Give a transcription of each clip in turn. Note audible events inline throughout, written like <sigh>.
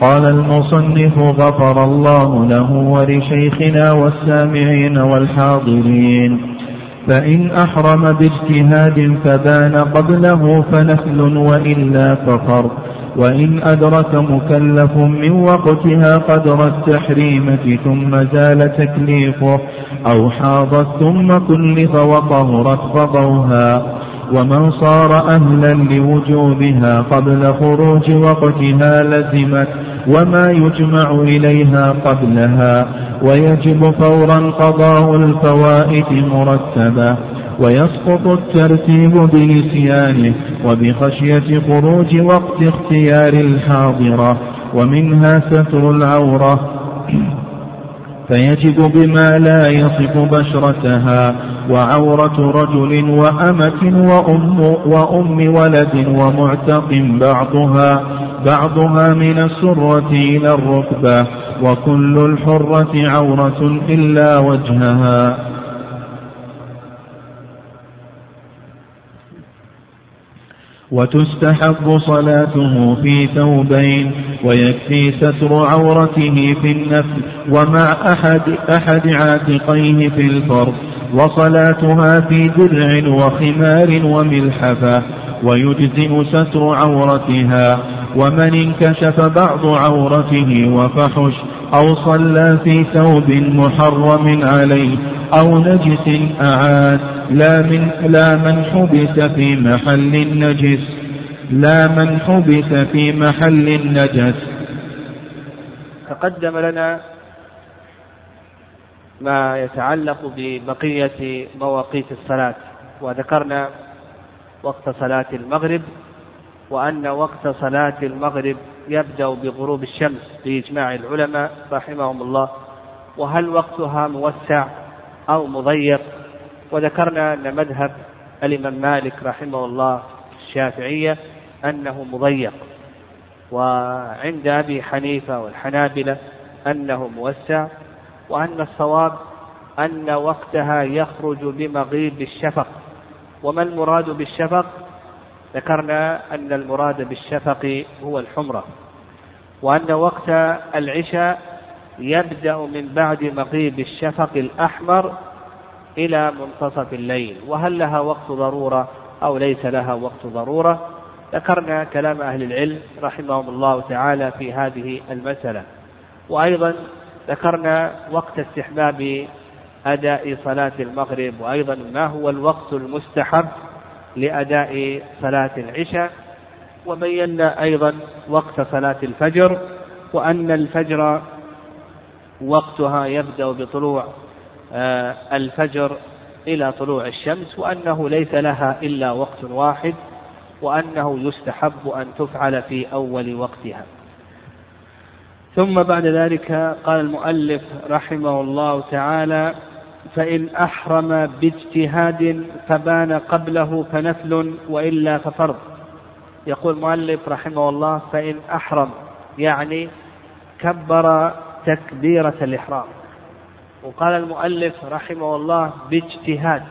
قال المصنف غفر الله له ولشيخنا والسامعين والحاضرين. فإن أحرم باجتهاد فبان قبله فنفل وإلا ففر وإن أدرك مكلف من وقتها قدر التحريمة ثم زال تكليفه أو حاضت ثم كلف وطهرت فضوها. ومن صار أهلا لوجوبها قبل خروج وقتها لزمت وما يجمع إليها قبلها ويجب فورا قضاء الفوائد مرتبة ويسقط الترتيب بنسيانه وبخشية خروج وقت اختيار الحاضرة ومنها ستر العورة. فيجب بما لا يصف بشرتها وعورة رجل وأمة وأم, وأم ولد ومعتق بعضها بعضها من السرة إلى الركبة وكل الحرة عورة إلا وجهها. وتستحب صلاته في ثوبين ويكفي ستر عورته في النفل ومع أحد, أحد عاتقيه في الفرض وصلاتها في درع وخمار وملحفة ويجزئ ستر عورتها ومن انكشف بعض عورته وفحش أو صلى في ثوب محرم عليه أو نجس أعاد لا من لا من حبس في محل النجس لا من حبس في محل النجس. تقدم لنا ما يتعلق ببقية مواقيت الصلاة وذكرنا وقت صلاة المغرب وأن وقت صلاة المغرب يبدأ بغروب الشمس بإجماع العلماء رحمهم الله. وهل وقتها موسع أو مضيق؟ وذكرنا أن مذهب الإمام مالك رحمه الله الشافعية أنه مضيق. وعند أبي حنيفة والحنابلة أنه موسع. وأن الصواب أن وقتها يخرج بمغيب الشفق. وما المراد بالشفق؟ ذكرنا أن المراد بالشفق هو الحمرة وأن وقت العشاء يبدأ من بعد مغيب الشفق الأحمر إلى منتصف الليل. وهل لها وقت ضرورة أو ليس لها وقت ضرورة؟ ذكرنا كلام أهل العلم رحمهم الله تعالى في هذه المسألة. وأيضا ذكرنا وقت استحباب أداء صلاة المغرب وأيضا ما هو الوقت المستحب لأداء صلاة العشاء. وبينا أيضا وقت صلاة الفجر وأن الفجر وقتها يبدأ بطلوع آه، الفجر إلى طلوع الشمس وأنه ليس لها إلا وقت واحد وأنه يستحب أن تفعل في أول وقتها. ثم بعد ذلك قال المؤلف رحمه الله تعالى فإن أحرم باجتهاد فبان قبله فنفل وإلا ففرض. يقول المؤلف رحمه الله فإن أحرم يعني كبر تكبيرة الإحرام. وقال المؤلف رحمه الله باجتهاد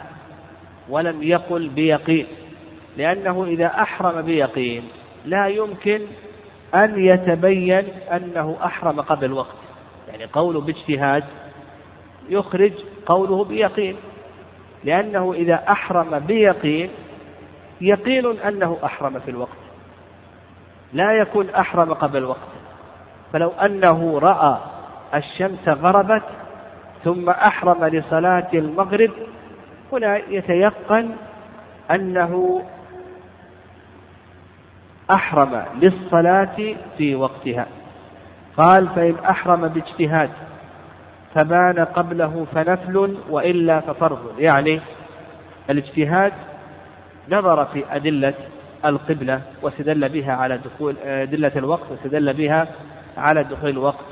ولم يقل بيقين. لأنه إذا أحرم بيقين لا يمكن أن يتبين أنه أحرم قبل وقت يعني قوله باجتهاد يخرج قوله بيقين. لأنه إذا أحرم بيقين يقين أنه أحرم في الوقت. لا يكون أحرم قبل وقت فلو أنه رأى الشمس غربت ثم أحرم لصلاة المغرب هنا يتيقن أنه أحرم للصلاة في وقتها. قال فإن أحرم باجتهاد فبان قبله فنفل وإلا ففرض. يعني الاجتهاد نظر في أدلة القبلة واستدل بها على دخول أدلة الوقت واستدل بها على دخول الوقت.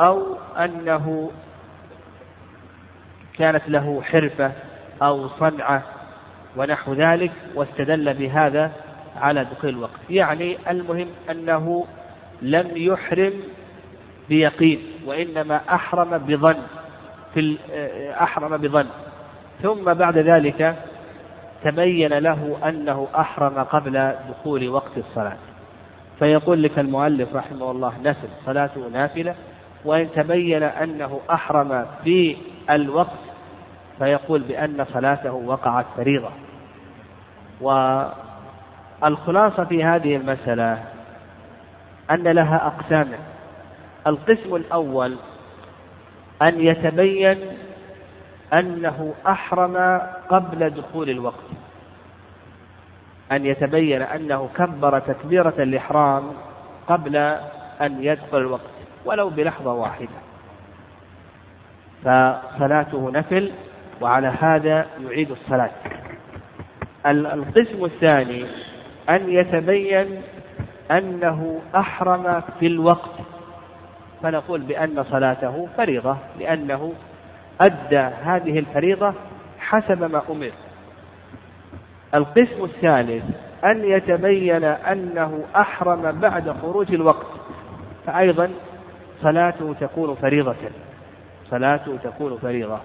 أو أنه كانت له حرفة أو صنعة ونحو ذلك واستدل بهذا على دخول الوقت. يعني المهم أنه لم يحرم بيقين وإنما أحرم بظن في أحرم بظن. ثم بعد ذلك تبين له أنه أحرم قبل دخول وقت الصلاة. فيقول لك المؤلف رحمه الله نفل صلاته نافلة. وإن تبين أنه أحرم في الوقت فيقول بأن صلاته وقعت فريضة. والخلاصة في هذه المسألة أن لها أقسام. القسم الأول أن يتبين أنه أحرم قبل دخول الوقت. أن يتبين أنه كبر تكبيرة الإحرام قبل أن يدخل الوقت ولو بلحظة واحدة. فصلاته نفل وعلى هذا يعيد الصلاة. القسم الثاني أن يتبين أنه أحرم في الوقت. فنقول بأن صلاته فريضة لأنه أدى هذه الفريضة حسب ما أمر. القسم الثالث أن يتبين أنه أحرم بعد خروج الوقت. فأيضا صلاته تكون فريضة. صلاته تكون فريضة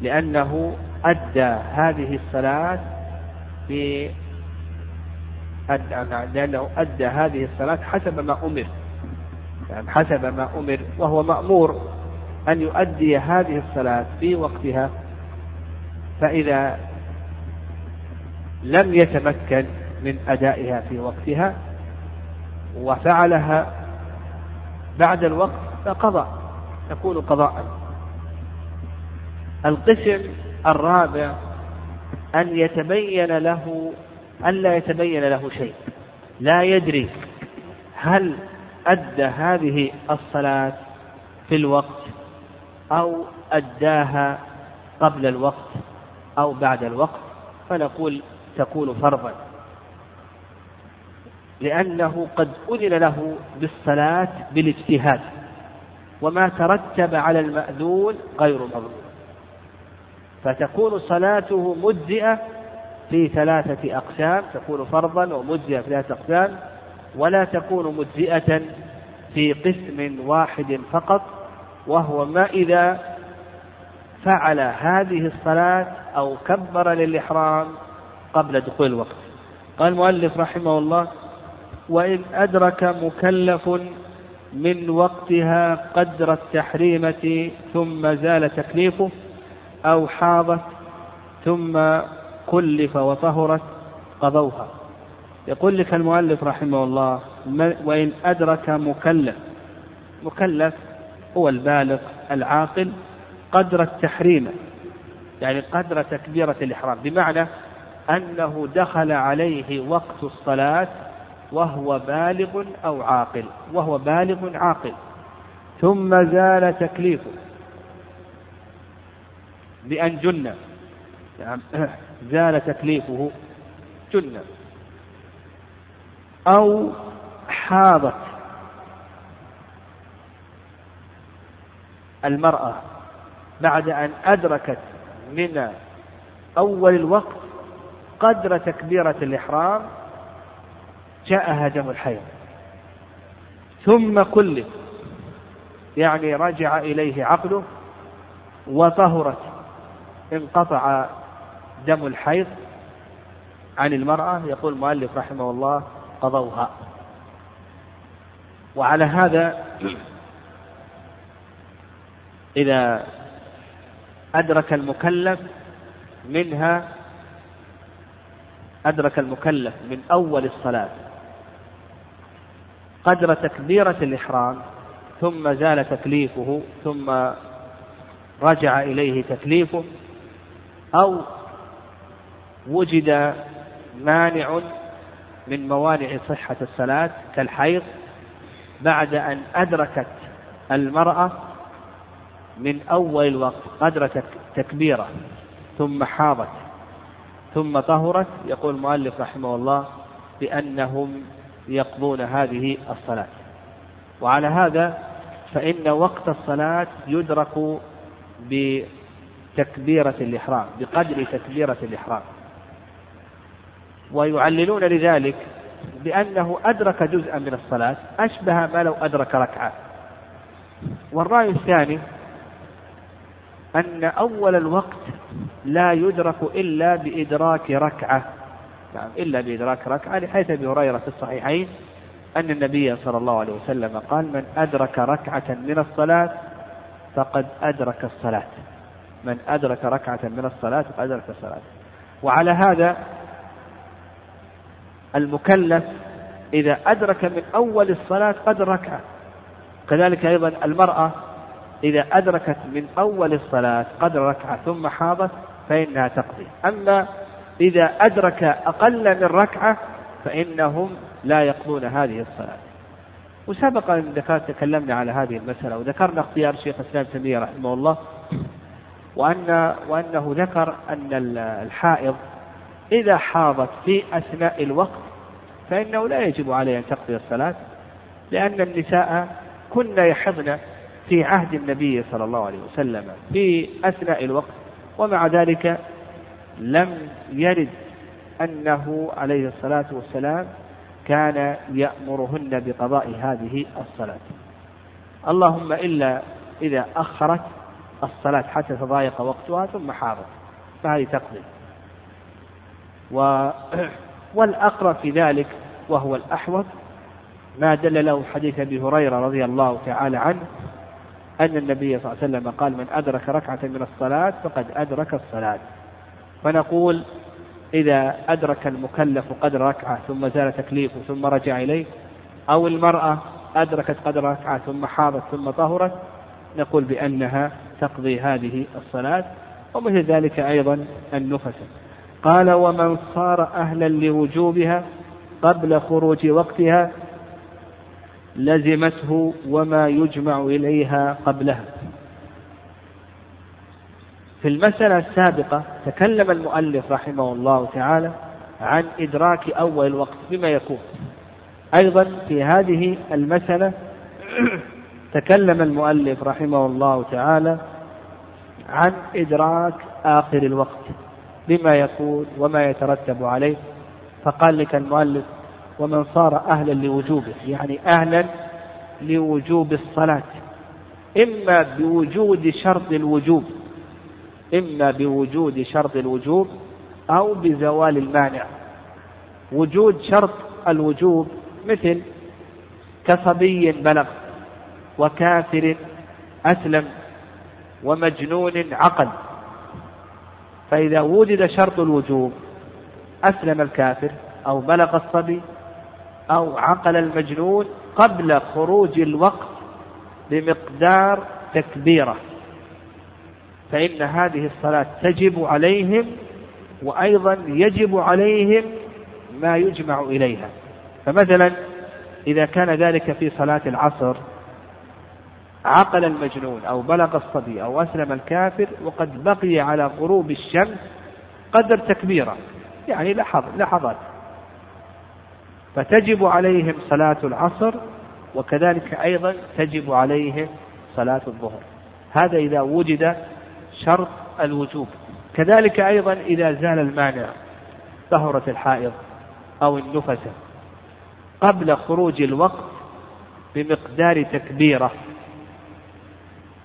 لأنه أدى هذه الصلاة في لأنه أدى هذه الصلاة حسب ما أمر. يعني حسب ما أمر وهو مأمور أن يؤدي هذه الصلاة في وقتها. فإذا لم يتمكن من أدائها في وقتها وفعلها بعد الوقت فقضى تكون قضاء. القسم الرابع أن يتبين له أن لا يتبين له شيء. لا يدري هل أدى هذه الصلاة في الوقت أو أداها قبل الوقت أو بعد الوقت فنقول تكون فرضا. لأنه قد أذن له بالصلاة بالاجتهاد وما ترتب على المأذون غير مظلوم. فتكون صلاته مجزئة في ثلاثة أقسام تكون فرضا ومجزئة في ثلاثة أقسام ولا تكون مجزئة في قسم واحد فقط وهو ما إذا فعل هذه الصلاة أو كبر للإحرام قبل دخول الوقت. قال المؤلف رحمه الله وإن أدرك مكلف من وقتها قدر التحريمة ثم زال تكليفه أو حاضت ثم كلف وطهرت قضوها. يقول لك المؤلف رحمه الله وإن أدرك مكلف مكلف هو البالغ العاقل قدر التحريم يعني قدر تكبيرة الإحرام بمعنى أنه دخل عليه وقت الصلاة وهو بالغ أو عاقل وهو بالغ عاقل. ثم زال تكليفه بأن جن يعني زال تكليفه جن أو حاضت المرأة بعد أن أدركت من أول الوقت قدر تكبيرة الإحرام جاءها دم الحيض. ثم كلف يعني رجع إليه عقله وطهرت انقطع دم الحيض عن المرأة يقول المؤلف رحمه الله قضوها. وعلى هذا إذا أدرك المكلف منها أدرك المكلف من أول الصلاة قدر تكبيرة الإحرام ثم زال تكليفه ثم رجع إليه تكليفه أو وجد مانع من موانع صحة الصلاة كالحيض بعد أن أدركت المرأة من أول الوقت قدر تكبيرة ثم حاضت ثم طهرت. يقول المؤلف رحمه الله بأنهم يقضون هذه الصلاة. وعلى هذا فإن وقت الصلاة يدرك بتكبيرة الإحرام بقدر تكبيرة الإحرام. ويعللون لذلك بأنه أدرك جزءا من الصلاة أشبه ما لو أدرك ركعة. والرأي الثاني أن أول الوقت لا يدرك إلا بإدراك ركعة. نعم إلا بإدراك ركعة. لحيث أبي هريرة في الصحيحين أن النبي صلى الله عليه وسلم قال من أدرك ركعة من الصلاة فقد أدرك الصلاة. من أدرك ركعة من الصلاة فقد أدرك الصلاة. وعلى هذا المكلف إذا أدرك من أول الصلاة قدر ركعة كذلك أيضا المرأة إذا أدركت من أول الصلاة قدر ركعة ثم حاضت فإنها تقضي. أما إذا أدرك أقل من ركعة فإنهم لا يقضون هذه الصلاة. وسبق أن ذكرت تكلمنا على هذه المسألة وذكرنا اختيار شيخ الإسلام تيمية رحمه الله. وأن وأنه ذكر أن الحائض إذا حاضت في أثناء الوقت فإنه لا يجب عليه أن تقضي الصلاة لأن النساء كن يحضن في عهد النبي صلى الله عليه وسلم في أثناء الوقت ومع ذلك لم يرد أنه عليه الصلاة والسلام كان يأمرهن بقضاء هذه الصلاة. اللهم إلا إذا أخرت الصلاة حتى تضايق وقتها ثم حاضت فهذه تقضي. و <clears throat> والأقرب في ذلك وهو الأحوط ما دل له حديث أبي هريرة رضي الله تعالى عنه أن النبي صلى الله عليه وسلم قال من أدرك ركعة من الصلاة فقد أدرك الصلاة. فنقول إذا أدرك المكلف قدر ركعة ثم زال تكليفه ثم رجع إليه أو المرأة أدركت قدر ركعة ثم حاضت ثم طهرت نقول بأنها تقضي هذه الصلاة ومثل ذلك أيضا النفس. قال ومن صار أهلا لوجوبها قبل خروج وقتها لزمته وما يجمع إليها قبلها. في المسألة السابقة تكلم المؤلف رحمه الله تعالى عن إدراك أول الوقت بما يكون. أيضا في هذه المسألة تكلم المؤلف رحمه الله تعالى عن إدراك آخر الوقت. بما يكون وما يترتب عليه فقال لك المؤلف ومن صار أهلا لوجوبه. يعني أهلا لوجوب الصلاة. إما بوجود شرط الوجوب إما بوجود شرط الوجوب أو بزوال المانع. وجود شرط الوجوب مثل كصبي بلغ وكافر أسلم ومجنون عقل. فإذا وجد شرط الوجوب أسلم الكافر أو بلغ الصبي أو عقل المجنون قبل خروج الوقت بمقدار تكبيره. فإن هذه الصلاة تجب عليهم وأيضا يجب عليهم ما يجمع إليها. فمثلا إذا كان ذلك في صلاة العصر عقل المجنون أو بلغ الصبي أو أسلم الكافر وقد بقي على غروب الشمس قدر تكبيرة يعني لحظات. فتجب عليهم صلاة العصر وكذلك أيضا تجب عليهم صلاة الظهر. هذا إذا وجد شرط الوجوب. كذلك أيضا إذا زال المانع طهرة الحائض أو النفسة قبل خروج الوقت بمقدار تكبيرة.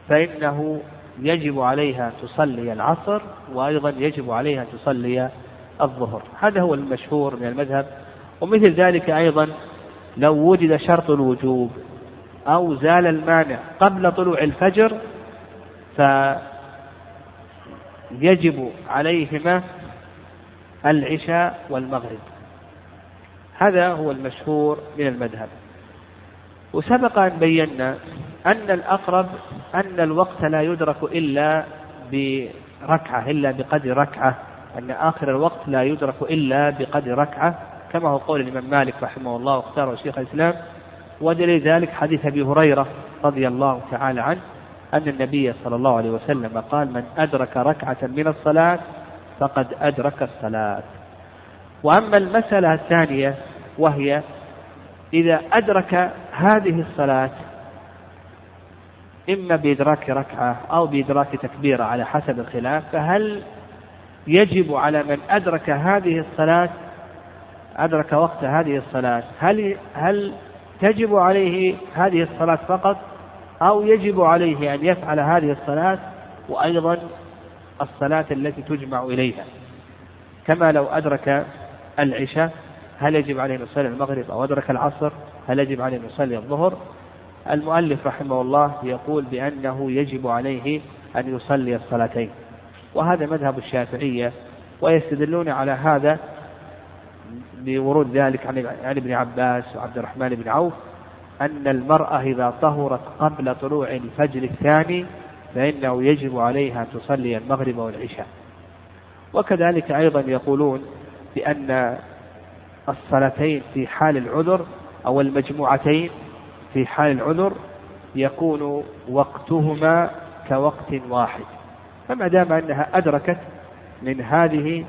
فإنه يجب عليها تصلي العصر وأيضا يجب عليها تصلي الظهر. هذا هو المشهور من المذهب. ومثل ذلك أيضا لو وجد شرط الوجوب أو زال المانع قبل طلوع الفجر فيجب عليهما العشاء والمغرب. هذا هو المشهور من المذهب. وسبق أن بينا أن الأقرب أن الوقت لا يدرك إلا بركعة إلا بقدر ركعة أن آخر الوقت لا يدرك إلا بقدر ركعة كما هو قول الإمام مالك رحمه الله واختاره شيخ الإسلام. ودليل ذلك حديث أبي هريرة رضي الله تعالى عنه أن النبي صلى الله عليه وسلم قال من أدرك ركعة من الصلاة فقد أدرك الصلاة. وأما المسألة الثانية وهي إذا أدرك هذه الصلاة إما بإدراك ركعة أو بإدراك تكبيرة على حسب الخلاف فهل يجب على من أدرك هذه الصلاة أدرك وقت هذه الصلاة هل هل تجب عليه هذه الصلاة فقط أو يجب عليه أن يفعل هذه الصلاة وأيضا الصلاة التي تجمع إليها؟ كما لو أدرك العشاء هل يجب عليه أن يصلي المغرب أو أدرك العصر هل يجب عليه أن يصلي الظهر؟ المؤلف رحمه الله يقول بأنه يجب عليه أن يصلي الصلاتين. وهذا مذهب الشافعية ويستدلون على هذا بورود ذلك عن ابن عباس وعبد الرحمن بن عوف أن المرأة إذا طهرت قبل طلوع الفجر الثاني فإنه يجب عليها أن تصلي المغرب والعشاء. وكذلك أيضا يقولون بأن الصلاتين في حال العذر أو المجموعتين في حال العذر يكون وقتهما كوقت واحد. فما دام أنها أدركت من هذه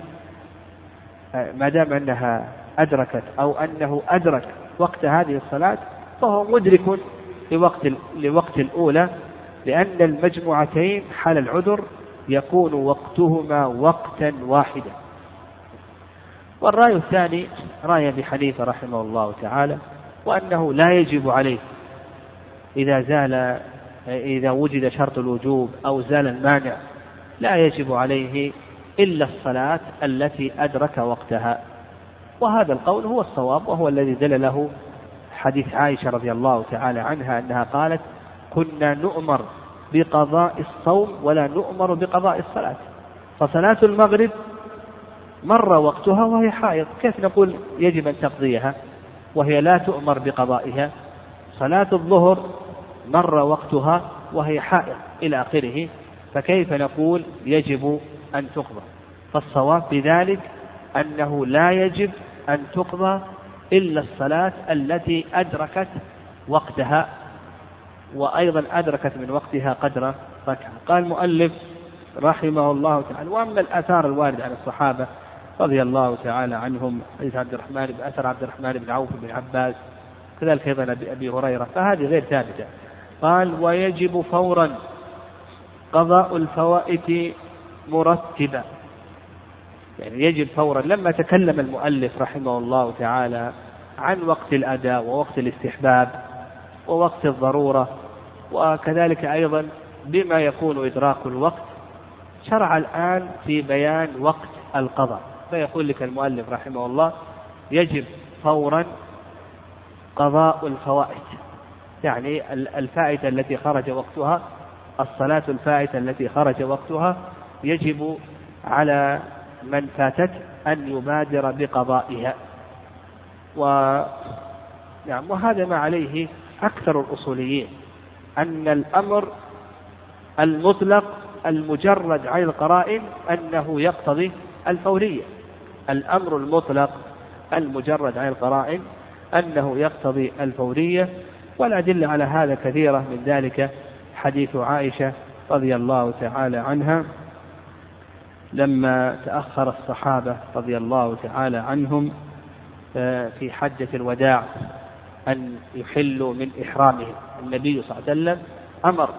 ما دام أنها أدركت أو أنه أدرك وقت هذه الصلاة فهو مدرك لوقت لوقت الأولى لأن المجموعتين حال العذر يكون وقتهما وقتا واحدا. والرأي الثاني رأي أبي حنيفة رحمه الله تعالى وأنه لا يجب عليه إذا زال إذا وجد شرط الوجوب أو زال المانع لا يجب عليه إلا الصلاة التي أدرك وقتها. وهذا القول هو الصواب وهو الذي دل له حديث عائشة رضي الله تعالى عنها أنها قالت كنا نؤمر بقضاء الصوم ولا نؤمر بقضاء الصلاة. فصلاة المغرب مر وقتها وهي حائض. كيف نقول يجب أن تقضيها؟ وهي لا تؤمر بقضائها. صلاة الظهر مر وقتها وهي حائض إلى آخره فكيف نقول يجب أن تقضى؟ فالصواب بذلك أنه لا يجب أن تقضى إلا الصلاة التي أدركت وقتها وأيضا أدركت من وقتها قدر ركعة. قال المؤلف رحمه الله تعالى وأما الآثار الواردة عن الصحابة رضي الله تعالى عنهم حديث عبد الرحمن بن أثر عبد الرحمن بن عوف بن عباس كذلك أيضا أبي هريرة فهذه غير ثابتة. قال ويجب فورا قضاء الفوائت مرتبا يعني يجب فورا. لما تكلم المؤلف رحمه الله تعالى عن وقت الأداء ووقت الاستحباب ووقت الضرورة وكذلك أيضا بما يكون إدراك الوقت شرع الآن في بيان وقت القضاء. فيقول لك المؤلف رحمه الله يجب فورا قضاء الفوائد. يعني الفائتة التي خرج وقتها الصلاة الفائتة التي خرج وقتها يجب على من فاتت أن يبادر بقضائها. و نعم وهذا ما عليه أكثر الأصوليين أن الأمر المطلق المجرد عن القرائن أنه يقتضي الفورية. الأمر المطلق المجرد عن القرائن أنه يقتضي الفورية والأدلة على هذا كثيرة من ذلك حديث عائشة رضي الله تعالى عنها لما تأخر الصحابة رضي الله تعالى عنهم آه، في حجة الوداع أن يحلوا من إحرامهم. النبي صلى الله عليه وسلم أمر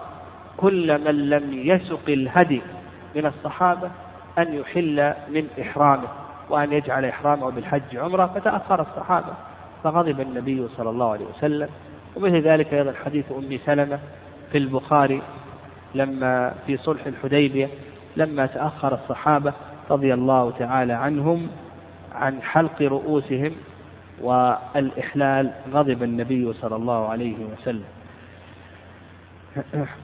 كل من لم يسق الهدي من الصحابة أن يحل من إحرامه وأن يجعل إحرامه بالحج عمرة فتأخر الصحابة. فغضب النبي صلى الله عليه وسلم. ومثل ذلك أيضا حديث أم سلمة في البخاري لما في صلح الحديبية لما تأخر الصحابة رضي الله تعالى عنهم عن حلق رؤوسهم والإحلال غضب النبي صلى الله عليه وسلم.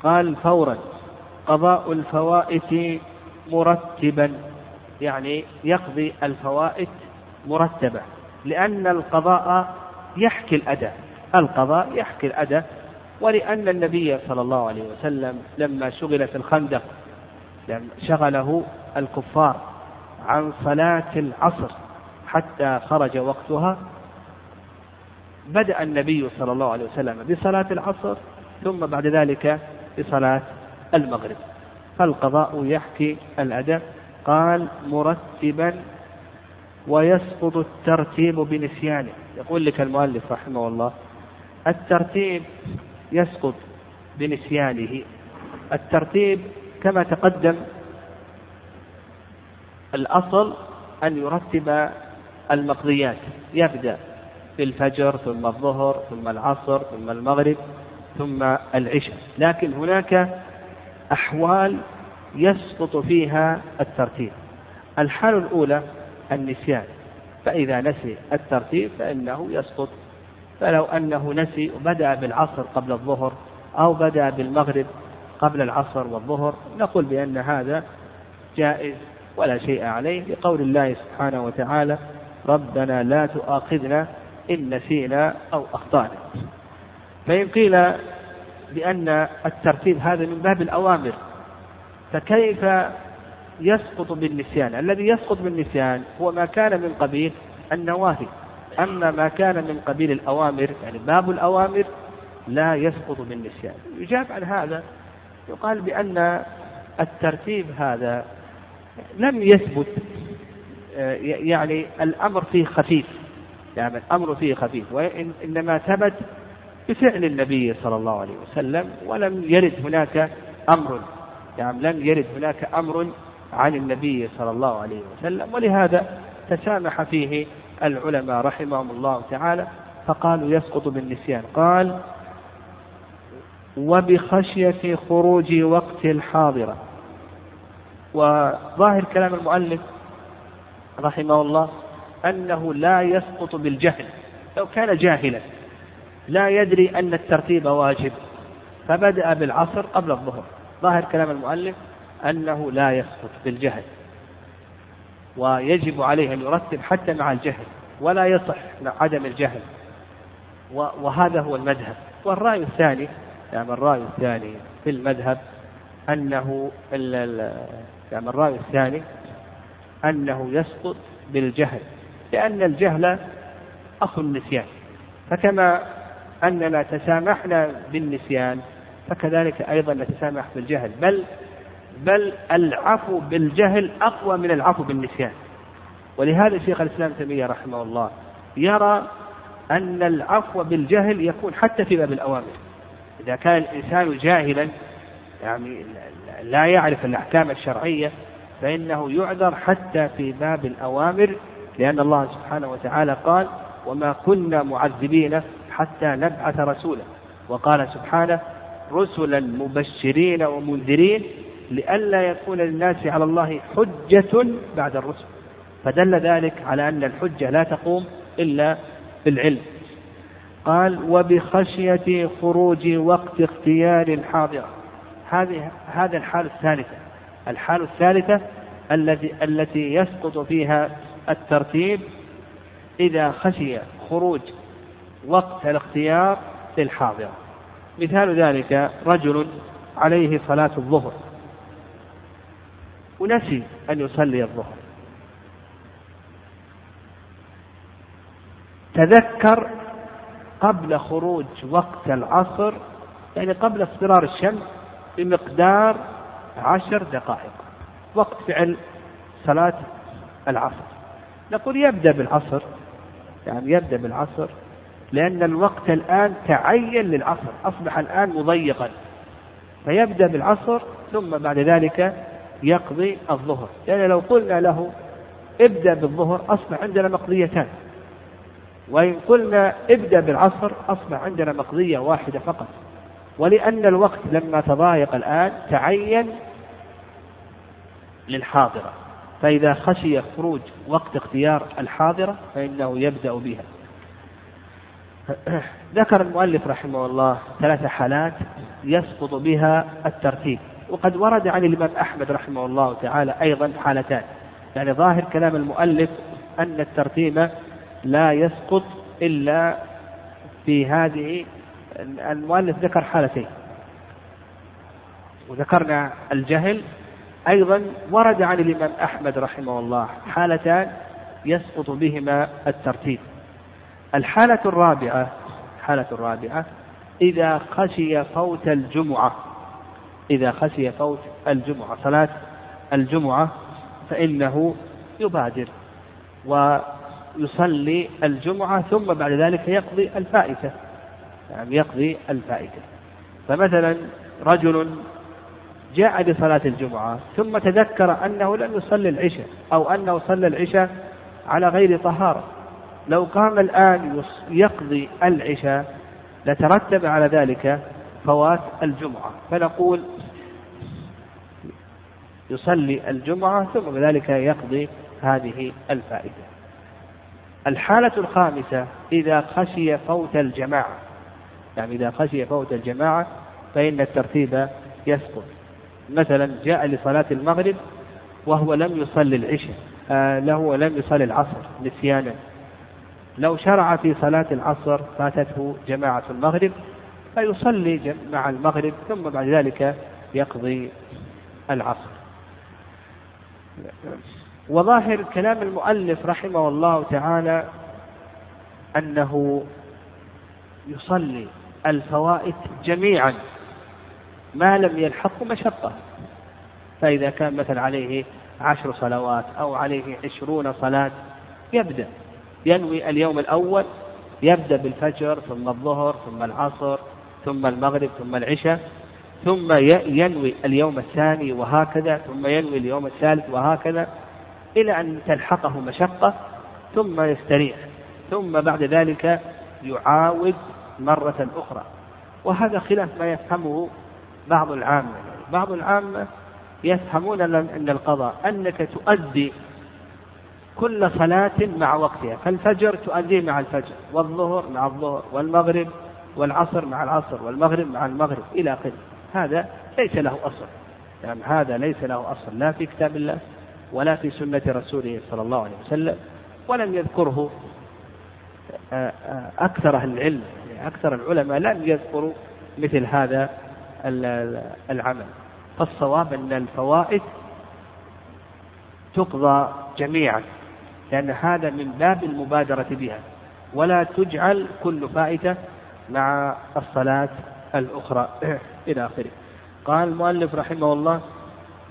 قال فورا قضاء الفوائت مرتبا يعني يقضي الفوائت مرتبة لأن القضاء يحكي الأداء القضاء يحكي الأداء ولأن النبي صلى الله عليه وسلم لما شغل في الخندق شغله الكفار عن صلاة العصر حتى خرج وقتها بدأ النبي صلى الله عليه وسلم بصلاة العصر ثم بعد ذلك بصلاة المغرب. فالقضاء يحكي الأداء قال مرتبا ويسقط الترتيب بنسيانه. يقول لك المؤلف رحمه الله الترتيب يسقط بنسيانه. الترتيب كما تقدم الأصل أن يرتب المقضيات. يبدأ بالفجر ثم الظهر ثم العصر ثم المغرب ثم العشاء. لكن هناك أحوال يسقط فيها الترتيب. الحالة الأولى النسيان. فإذا نسي الترتيب فإنه يسقط. فلو أنه نسي وبدأ بالعصر قبل الظهر أو بدأ بالمغرب قبل العصر والظهر نقول بأن هذا جائز ولا شيء عليه لقول الله سبحانه وتعالى ربنا لا تؤاخذنا إن نسينا أو أخطأنا. فإن قيل بأن الترتيب هذا من باب الأوامر فكيف يسقط بالنسيان. الذي يسقط بالنسيان هو ما كان من قبيل النواهي. أما ما كان من قبيل الأوامر يعني باب الأوامر لا يسقط بالنسيان. يجاب عن هذا يقال بأن الترتيب هذا لم يثبت آه، يعني الأمر فيه خفيف. يعني الأمر فيه خفيف وإنما ثبت بفعل النبي صلى الله عليه وسلم ولم يرد هناك أمر. يعني لم يرد هناك أمر عن النبي صلى الله عليه وسلم ولهذا تسامح فيه العلماء رحمهم الله تعالى فقالوا يسقط بالنسيان. قال وبخشية خروج وقت الحاضرة. وظاهر كلام المؤلف رحمه الله أنه لا يسقط بالجهل. لو كان جاهلا لا يدري أن الترتيب واجب فبدأ بالعصر قبل الظهر. ظاهر كلام المؤلف أنه لا يسقط بالجهل ويجب عليه أن يرتب حتى مع الجهل ولا يصح عدم الجهل وهذا هو المذهب. والرأي الثاني يعني الرأي الثاني في المذهب أنه يعني الرأي الثاني أنه يسقط بالجهل لأن الجهل أخو النسيان. فكما أننا تسامحنا بالنسيان فكذلك أيضا نتسامح بالجهل بل بل العفو بالجهل أقوى من العفو بالنسيان. ولهذا شيخ الإسلام تيمية رحمه الله يرى أن العفو بالجهل يكون حتى في باب الأوامر. إذا كان الإنسان جاهلا يعني لا يعرف الأحكام الشرعية فإنه يعذر حتى في باب الأوامر لأن الله سبحانه وتعالى قال وما كنا معذبين حتى نبعث رسولا وقال سبحانه رسلا مبشرين ومنذرين لئلا يكون للناس على الله حجة بعد الرسل. فدل ذلك على أن الحجة لا تقوم إلا بالعلم. قال وبخشية خروج وقت اختيار الحاضرة. هذه هذا الحال الثالثة. الحال الثالثة التي التي يسقط فيها الترتيب إذا خشي خروج وقت الاختيار للحاضرة. مثال ذلك رجل عليه صلاة الظهر. ونسي أن يصلي الظهر. تذكر قبل خروج وقت العصر يعني قبل اصفرار الشمس بمقدار عشر دقائق وقت فعل صلاة العصر. نقول يبدأ بالعصر يعني يبدأ بالعصر لأن الوقت الآن تعين للعصر أصبح الآن مضيقا. فيبدأ بالعصر ثم بعد ذلك يقضي الظهر. لأن لو قلنا له ابدأ بالظهر أصبح عندنا مقضيتان. وإن قلنا ابدأ بالعصر أصبح عندنا مقضية واحدة فقط. ولأن الوقت لما تضايق الآن تعين للحاضرة. فإذا خشي خروج وقت اختيار الحاضرة فإنه يبدأ بها. ذكر المؤلف رحمه الله ثلاث حالات يسقط بها الترتيب. وقد ورد عن الإمام أحمد رحمه الله تعالى أيضا حالتان. يعني ظاهر كلام المؤلف أن الترتيب لا يسقط إلا في هذه المؤلف ذكر حالتين. وذكرنا الجهل. أيضا ورد عن الإمام أحمد رحمه الله حالتان يسقط بهما الترتيب. الحالة الرابعة الحالة الرابعة إذا خشي فوت الجمعة. إذا خشي فوت الجمعة صلاة الجمعة فإنه يبادر ويصلي الجمعة ثم بعد ذلك يقضي الفائتة. يعني يقضي الفائتة. فمثلا رجل جاء بصلاة الجمعة ثم تذكر أنه لم يصلي العشاء أو أنه صلى العشاء على غير طهارة. لو قام الآن يقضي العشاء لترتب على ذلك فوات الجمعة. فنقول يصلي الجمعة ثم بذلك يقضي هذه الفائدة. الحالة الخامسة إذا خشي فوت الجماعة. يعني إذا خشي فوت الجماعة فإن الترتيب يسقط. مثلا جاء لصلاة المغرب وهو لم يصلي العشاء آه له لم يصلي العصر نسيانا. لو شرع في صلاة العصر فاتته جماعة المغرب فيصلي مع المغرب ثم بعد ذلك يقضي العصر. وظاهر كلام المؤلف رحمه الله تعالى أنه يصلي الفوائد جميعا ما لم يلحقه مشقة. فإذا كان مثلا عليه عشر صلوات أو عليه عشرون صلاة يبدأ. ينوي اليوم الأول يبدأ بالفجر ثم الظهر ثم العصر ثم المغرب ثم العشاء ثم ينوي اليوم الثاني وهكذا ثم ينوي اليوم الثالث وهكذا إلى أن تلحقه مشقة ثم يستريح ثم بعد ذلك يعاود مرة أخرى. وهذا خلاف ما يفهمه بعض العامة. بعض العامة يفهمون أن القضاء أنك تؤدي كل صلاة مع وقتها فالفجر تؤديه مع الفجر والظهر مع الظهر والمغرب والعصر مع العصر والمغرب مع المغرب إلى آخره. هذا ليس له أصل. يعني هذا ليس له أصل. لا في كتاب الله ولا في سنة رسوله صلى الله عليه وسلم ولم يذكره آه، آه، أكثر أهل العلم يعني أكثر العلماء لم يذكروا مثل هذا العمل. فالصواب أن الفوائد تقضى جميعا لأن هذا من باب المبادرة بها. ولا تجعل كل فائدة مع الصلاة الأخرى. <clears throat> إلى آخره. قال المؤلف رحمه الله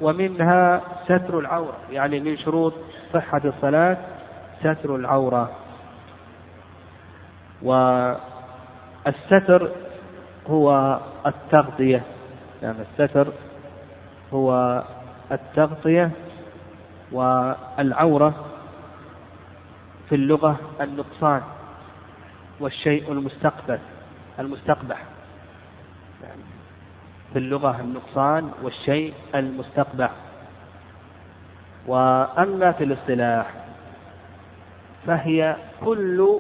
ومنها ستر العورة يعني من شروط صحة الصلاة ستر العورة. والستر هو التغطية. يعني الستر هو التغطية والعورة في اللغة النقصان والشيء المستقبل. المستقبح. في اللغة النقصان والشيء المستقبح. وأما في الاصطلاح فهي كل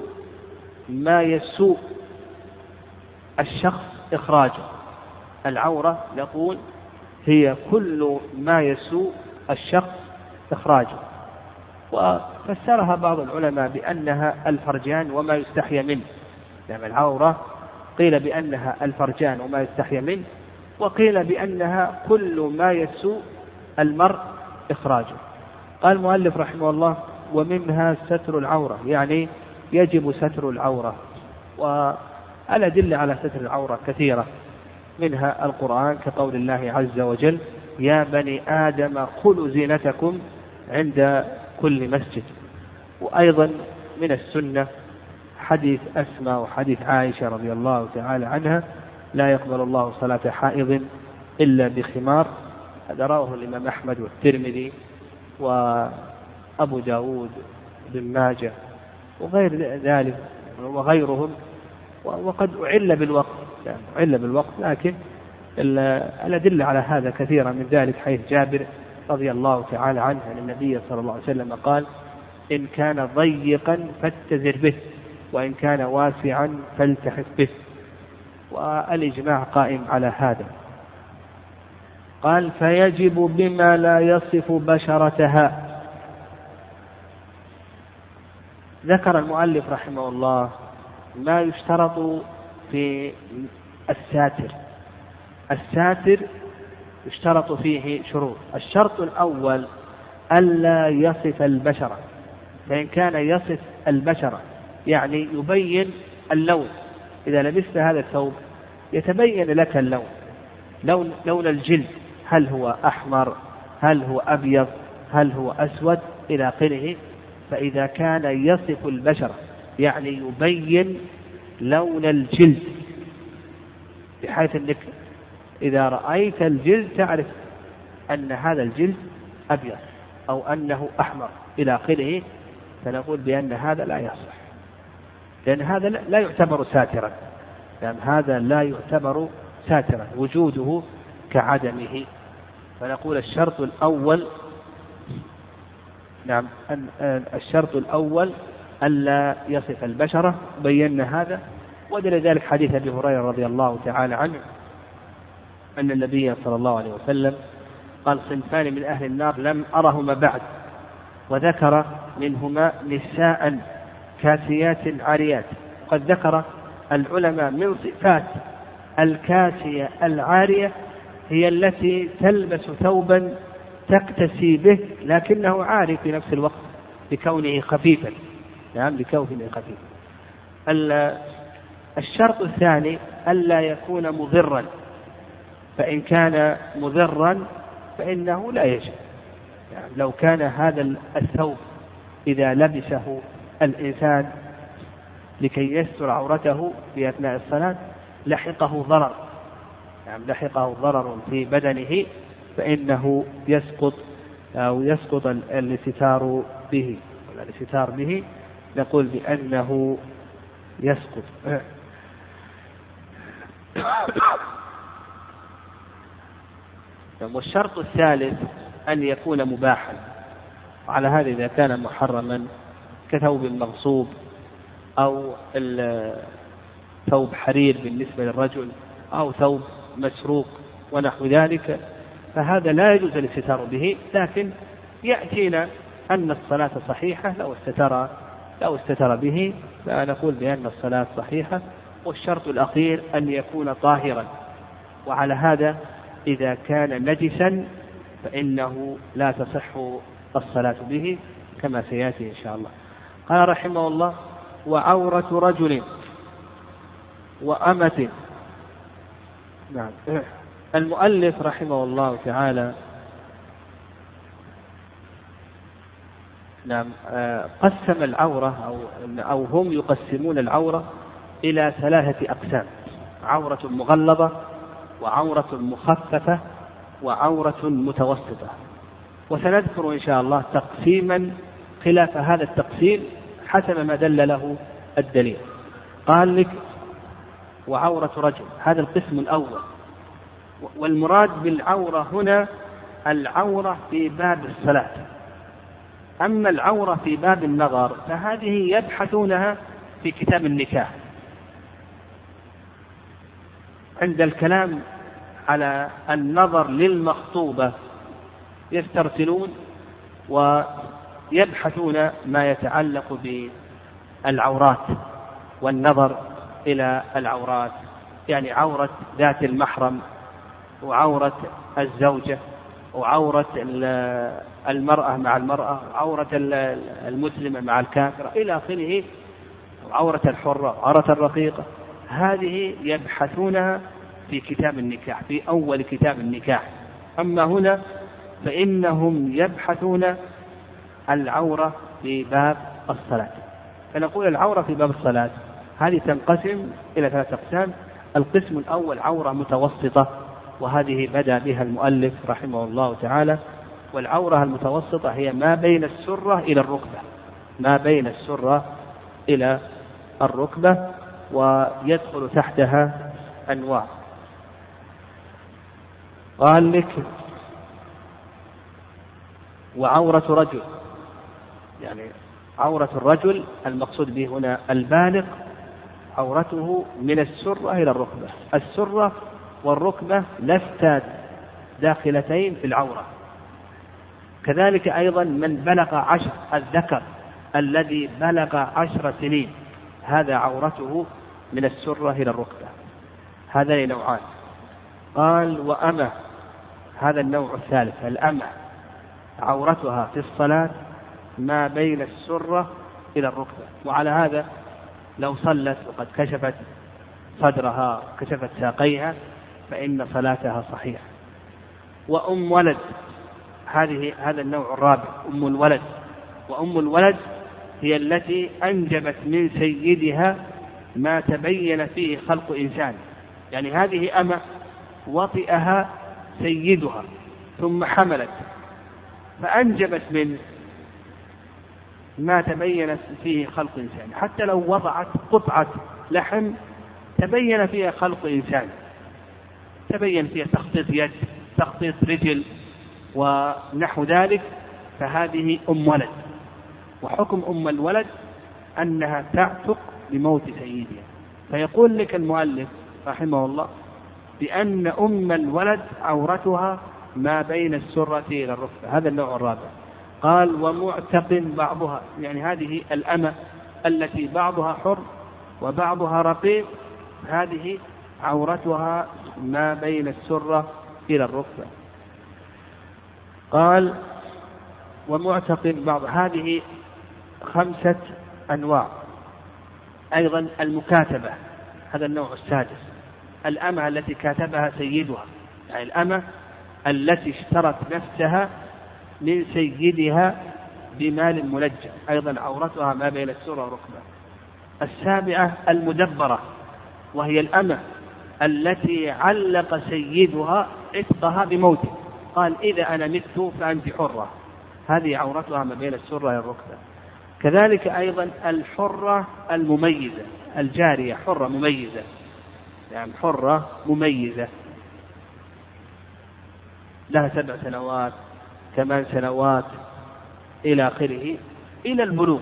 ما يسوء الشخص إخراجه. العورة نقول هي كل ما يسوء الشخص إخراجه. وفسرها بعض العلماء بأنها الفرجان وما يستحيا منه. يعني العورة قيل بأنها الفرجان وما يستحيا منه وقيل بأنها كل ما يسوء المرء إخراجه. قال المؤلف رحمه الله ومنها ستر العورة يعني يجب ستر العورة والأدلة على ستر العورة كثيرة. منها القرآن كقول الله عز وجل يا بني آدم خذوا زينتكم عند كل مسجد. وأيضا من السنة حديث أسماء وحديث عائشة رضي الله تعالى عنها لا يقبل الله صلاة حائض إلا بخمار. هذا رواه الإمام أحمد والترمذي وأبو داود بن ماجه وغير ذلك وغيرهم. وقد أعل بالوقت يعني أعل بالوقت لكن الأدلة على هذا كثيرة من ذلك حيث جابر رضي الله تعالى عنه أن النبي صلى الله عليه وسلم قال إن كان ضيقا فاتزر به. وإن كان واسعا فالتحف به. والإجماع قائم على هذا. قال فيجب بما لا يصف بشرتها. ذكر المؤلف رحمه الله ما يشترط في الساتر. الساتر يشترط فيه شروط. الشرط الأول ألا يصف البشرة فإن كان يصف البشرة يعني يبين اللون. إذا لبست هذا الثوب يتبين لك اللون. لون لون الجلد. هل هو أحمر؟ هل هو أبيض؟ هل هو أسود؟ إلى آخره. فإذا كان يصف البشرة يعني يبين لون الجلد. بحيث أنك إذا رأيت الجلد تعرف أن هذا الجلد أبيض أو أنه أحمر. إلى آخره. فنقول بأن هذا لا يصح. لأن هذا لا يعتبر ساترا. لأن هذا لا يعتبر ساترا وجوده كعدمه. فنقول الشرط الأول نعم الشرط الأول ألا يصف البشرة بينا هذا. ودل ذلك حديث أبي هريرة رضي الله تعالى عنه أن النبي صلى الله عليه وسلم قال صنفان من أهل النار لم أرهما بعد وذكر منهما نساء كاسيات عاريات قد ذكر العلماء من صفات الكاسية العارية هي التي تلبس ثوبا تقتسي به لكنه عاري في نفس الوقت لكونه خفيفا. نعم لكونه خفيفا. الشرط الثاني ألا يكون مضرا. فإن كان مضرا فإنه لا يجب. يعني لو كان هذا الثوب إذا لبسه الإنسان لكي يستر عورته في أثناء الصلاة لحقه ضرر. يعني لحقه ضرر في بدنه فإنه يسقط أو يسقط الاستتار به. الاستتار به نقول بأنه يسقط. <coughs> والشرط الثالث أن يكون مباحا. وعلى هذا إذا كان محرما كثوب مغصوب أو ثوب حرير بالنسبة للرجل أو ثوب مسروق ونحو ذلك فهذا لا يجوز الاستتار به. لكن يأتينا أن الصلاة صحيحة لو استتر لو استتر به فنقول بأن الصلاة صحيحة. والشرط الأخير أن يكون طاهرا. وعلى هذا إذا كان نجسا فإنه لا تصح الصلاة به كما سيأتي إن شاء الله. قال رحمه الله وعورة رجل وأمة. نعم. المؤلف رحمه الله تعالى نعم آه، قسم العورة أو أو هم يقسمون العورة إلى ثلاثة أقسام. عورة مغلظة وعورة مخففة وعورة متوسطة. وسنذكر إن شاء الله تقسيما خلاف هذا التقسيم حسب ما دل له الدليل. قال لك وعورة رجل هذا القسم الأول. والمراد بالعورة هنا العورة في باب الصلاة. أما العورة في باب النظر فهذه يبحثونها في كتاب النكاح. عند الكلام على النظر للمخطوبة يسترسلون ويبحثون ما يتعلق بالعورات والنظر إلى العورات يعني عورة ذات المحرم وعورة الزوجة وعورة المرأة مع المرأة وعورة المسلمة مع الكافرة إلى آخره وعورة الحرة وعورة الرقيقة. هذه يبحثونها في كتاب النكاح في أول كتاب النكاح. أما هنا فإنهم يبحثون العورة في باب الصلاة. فنقول العورة في باب الصلاة هذه تنقسم إلى ثلاثة أقسام. القسم الأول عورة متوسطة وهذه بدأ بها المؤلف رحمه الله تعالى. والعورة المتوسطة هي ما بين السرة إلى الركبة ما بين السرة إلى الركبة ويدخل تحتها أنواع. قال لك وعورة رجل. يعني عورة الرجل المقصود به هنا البالغ عورته من السرة إلى الركبة. السرة والركبة لستا داخلتين في العورة. كذلك أيضا من بلغ عشر الذكر الذي بلغ عشر سنين هذا عورته من السرة إلى الركبة. هذان نوعان. قال وأمة هذا النوع الثالث الأمة عورتها في الصلاة ما بين السرة إلى الركبة. وعلى هذا لو صلت وقد كشفت صدرها كشفت ساقيها فإن صلاتها صحيحة. وأم ولد هذه هذا النوع الرابع أم الولد. وأم الولد هي التي أنجبت من سيدها ما تبين فيه خلق إنسان. يعني هذه أمة وطئها سيدها ثم حملت فأنجبت من ما تبين فيه خلق إنسان. حتى لو وضعت قطعة لحم تبين فيها خلق إنسان. تبين فيها تخطيط يد تخطيط رجل ونحو ذلك فهذه أم ولد. وحكم أم الولد أنها تعتق بموت سيدها. فيقول لك المؤلف رحمه الله بأن أم الولد عورتها ما بين السرة إلى الركبة. هذا النوع الرابع. قال ومعتق بعضها يعني هذه الأمة التي بعضها حر وبعضها رقيق هذه عورتها ما بين السرة إلى الركبة. قال ومعتق بعض هذه خمسة أنواع. أيضا المكاتبة هذا النوع السادس. الأمة التي كاتبها سيدها يعني الأمة التي اشترت نفسها من سيدها بمال ملجأ. أيضا عورتها ما بين السرة والركبة. السابعة المدبرة وهي الأمة التي علق سيدها عتقها بموته. قال إذا أنا مت فأنت حرة. هذه عورتها ما بين السرة والركبة. كذلك أيضا الحرة المميزة الجارية حرة مميزة. يعني حرة مميزة. لها سبع سنوات. ثمان سنوات إلى آخره إلى البلوغ.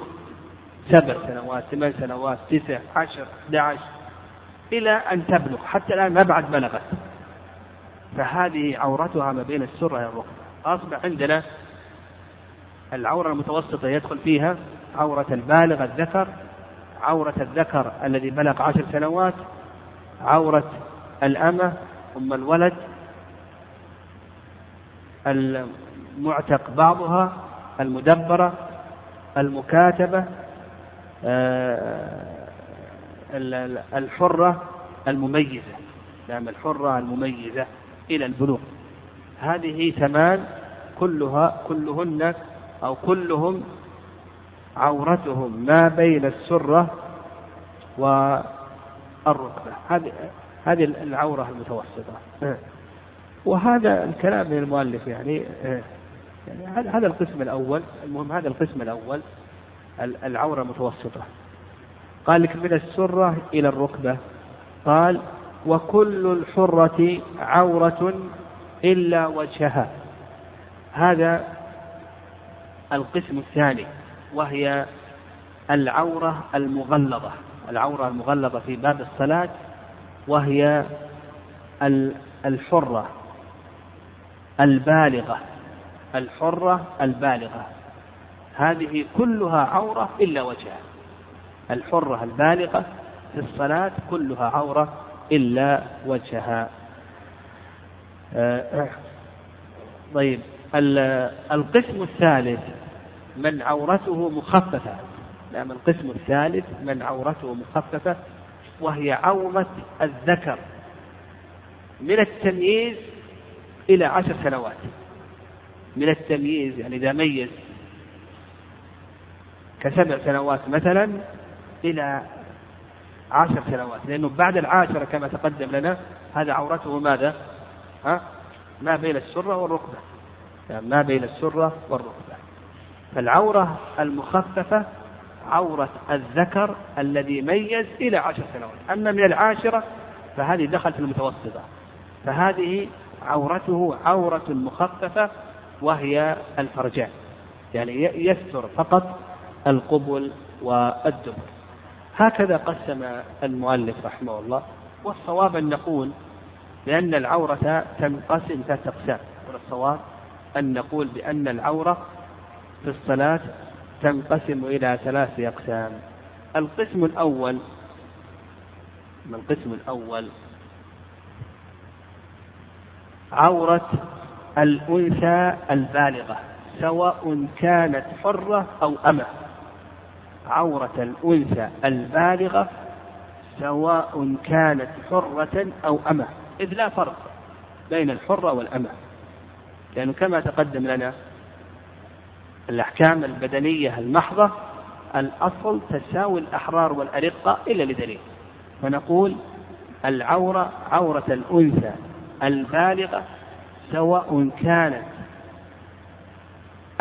سبع سنوات ثمان سنوات تسع عشر 11 إلى أن تبلغ. حتى الآن ما بعد بلغت. فهذه عورتها ما بين السرة والركبة أصبح عندنا العورة المتوسطة يدخل فيها عورة البالغ الذكر عورة الذكر الذي بلغ عشر سنوات عورة الأمة أم الولد المعتق بعضها المدبرة المكاتبة آه، الحرة المميزة. نعم الحرة المميزة إلى البلوغ. هذه ثمان كلها كلهن أو كلهم عورتهم ما بين السرة والركبة. هذه هذه العورة المتوسطة. وهذا الكلام من المؤلف يعني يعني هذا القسم الأول. المهم هذا القسم الأول. العورة المتوسطة قال لك من السرة إلى الركبة. قال وكل الحرة عورة إلا وجهها. هذا القسم الثاني وهي العورة المغلظة. العورة المغلظة في باب الصلاة وهي الحرة البالغة. الحرة البالغة. هذه كلها عورة إلا وجهها. الحرة البالغة في الصلاة كلها عورة إلا وجهها. آه، طيب القسم الثالث من عورته مخففة. نعم القسم الثالث من عورته مخففة وهي عورة الذكر من التمييز إلى عشر سنوات. من التمييز يعني إذا ميز كسبع سنوات مثلا إلى عشر سنوات لأنه بعد العاشرة كما تقدم لنا هذا عورته ماذا؟ ها؟ ما بين السرة والركبة يعني ما بين السرة والركبة فالعورة المخففة عورة الذكر الذي ميز إلى عشر سنوات أما من العاشرة فهذه دخلت المتوسطة فهذه عورته عورة مخففة وهي الفرجان يعني يستر فقط القبل والدبر. هكذا قسم المؤلف رحمه الله والصواب أن نقول بأن العورة تنقسم ثلاثة أقسام. والصواب أن نقول بأن العورة في الصلاة تنقسم إلى ثلاث أقسام. القسم الأول القسم الأول؟ عورة الأنثى البالغة سواء كانت حرة أو أمة. عورة الأنثى البالغة سواء كانت حرة أو أمة. إذ لا فرق بين الحرة والأمة لأنه كما تقدم لنا الأحكام البدنية المحضة الأصل تساوي الأحرار والأرقة إلا لدليل فنقول العورة عورة الأنثى البالغة سواء كانت